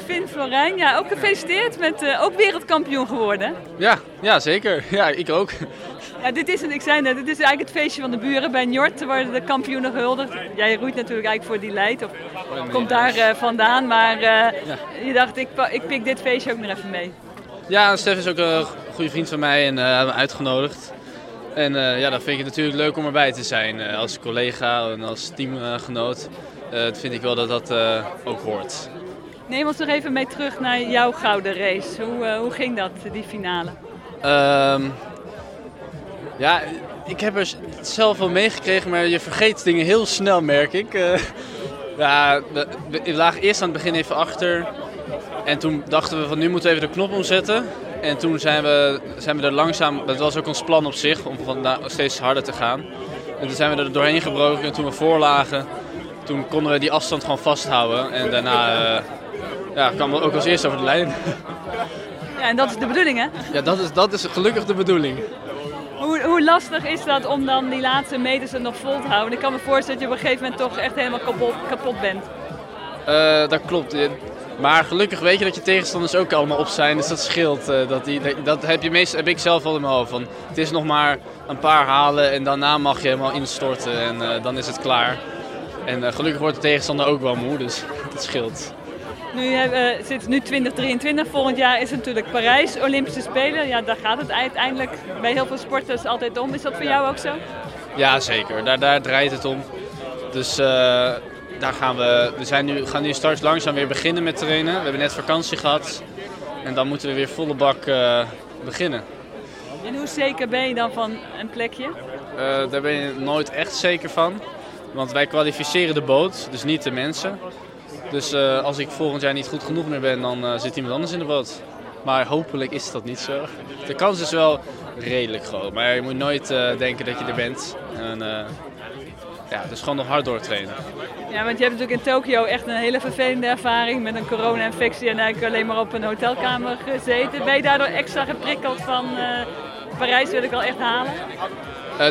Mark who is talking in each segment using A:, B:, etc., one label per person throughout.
A: Finn Florijn. Ja, ook gefeliciteerd met uh, ook wereldkampioen geworden.
B: Ja, ja, zeker. Ja, ik ook.
A: Ja, dit is, ik zei net, dit is eigenlijk het feestje van de buren. Bij Njord worden de kampioenen gehuldigd. Jij roeit natuurlijk eigenlijk voor die leid, of komt daar uh, vandaan. Maar uh, ja. je dacht, ik, ik pik dit feestje ook nog even mee.
B: Ja, Stef is ook een goede vriend van mij en hebben uitgenodigd. En ja, dan vind ik het natuurlijk leuk om erbij te zijn als collega en als teamgenoot. dat vind ik wel dat dat ook hoort.
A: Neem ons nog even mee terug naar jouw gouden race. Hoe, uh, hoe ging dat, die finale?
B: Um, ja, ik heb er zelf wel meegekregen, maar je vergeet dingen heel snel, merk ik. Uh, ja, we, we, lagen eerst aan het begin even achter. En toen dachten we van nu moeten we even de knop omzetten. En toen zijn we, zijn we er langzaam, dat was ook ons plan op zich, om van steeds harder te gaan. En toen zijn we er doorheen gebroken en toen we voorlagen, toen konden we die afstand gewoon vasthouden. En daarna uh, ja, kwam we ook als eerste over de lijn.
A: Ja, en dat is de bedoeling, hè?
B: Ja, dat is, dat is gelukkig de bedoeling.
A: Hoe, hoe lastig is dat om dan die laatste meters er nog vol te houden? Ik kan me voorstellen dat je op een gegeven moment toch echt helemaal kapot, kapot bent.
B: Uh, dat klopt. Maar gelukkig weet je dat je tegenstanders ook allemaal op zijn, dus dat scheelt. Uh, dat, die, dat heb, je meest, heb ik zelf al in mijn hoofd. Van, het is nog maar een paar halen en daarna mag je helemaal instorten en uh, dan is het klaar. En gelukkig wordt de tegenstander ook wel moe, dus dat scheelt.
A: Nu uh, zit nu 2023, volgend jaar is het natuurlijk Parijs, Olympische Spelen. Ja, daar gaat het uiteindelijk bij heel veel sporters altijd om. Is dat voor jou ook zo?
B: Ja, zeker. Daar, daar draait het om. Dus uh, daar gaan we, we zijn nu, gaan nu straks langzaam weer beginnen met trainen. We hebben net vakantie gehad en dan moeten we weer volle bak uh, beginnen.
A: En hoe zeker ben je dan van een plekje?
B: daar ben je nooit echt zeker van. Want wij kwalificeren de boot, dus niet de mensen. Dus uh, als ik volgend jaar niet goed genoeg meer ben, dan uh, zit iemand anders in de boot. Maar hopelijk is dat niet zo. De kans is wel redelijk groot. Maar je moet nooit uh, denken dat je er bent. En, ja, dus gewoon nog hard doortrainen.
A: Ja, want je hebt natuurlijk in Tokio echt een hele vervelende ervaring met een corona-infectie en eigenlijk alleen maar op een hotelkamer gezeten. Ben je daardoor extra geprikkeld van Parijs wil ik wel echt halen?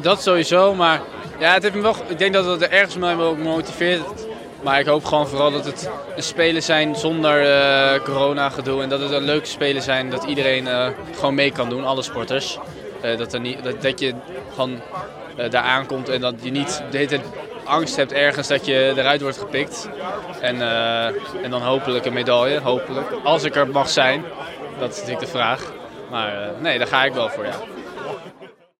B: dat sowieso, maar ja, het heeft me wel, ik denk dat het er ergens mij wel motiveert maar ik hoop gewoon vooral dat het spelen zijn zonder uh, corona gedoe. En dat het een leuke spelen zijn dat iedereen uh, gewoon mee kan doen, alle sporters. Uh, dat, er niet, dat, dat je gewoon daar aankomt en dat je niet de hele angst hebt ergens dat je eruit wordt gepikt. En, en dan hopelijk een medaille, hopelijk. Als ik er mag zijn, dat is natuurlijk de vraag. Maar nee, daar ga ik wel voor, ja.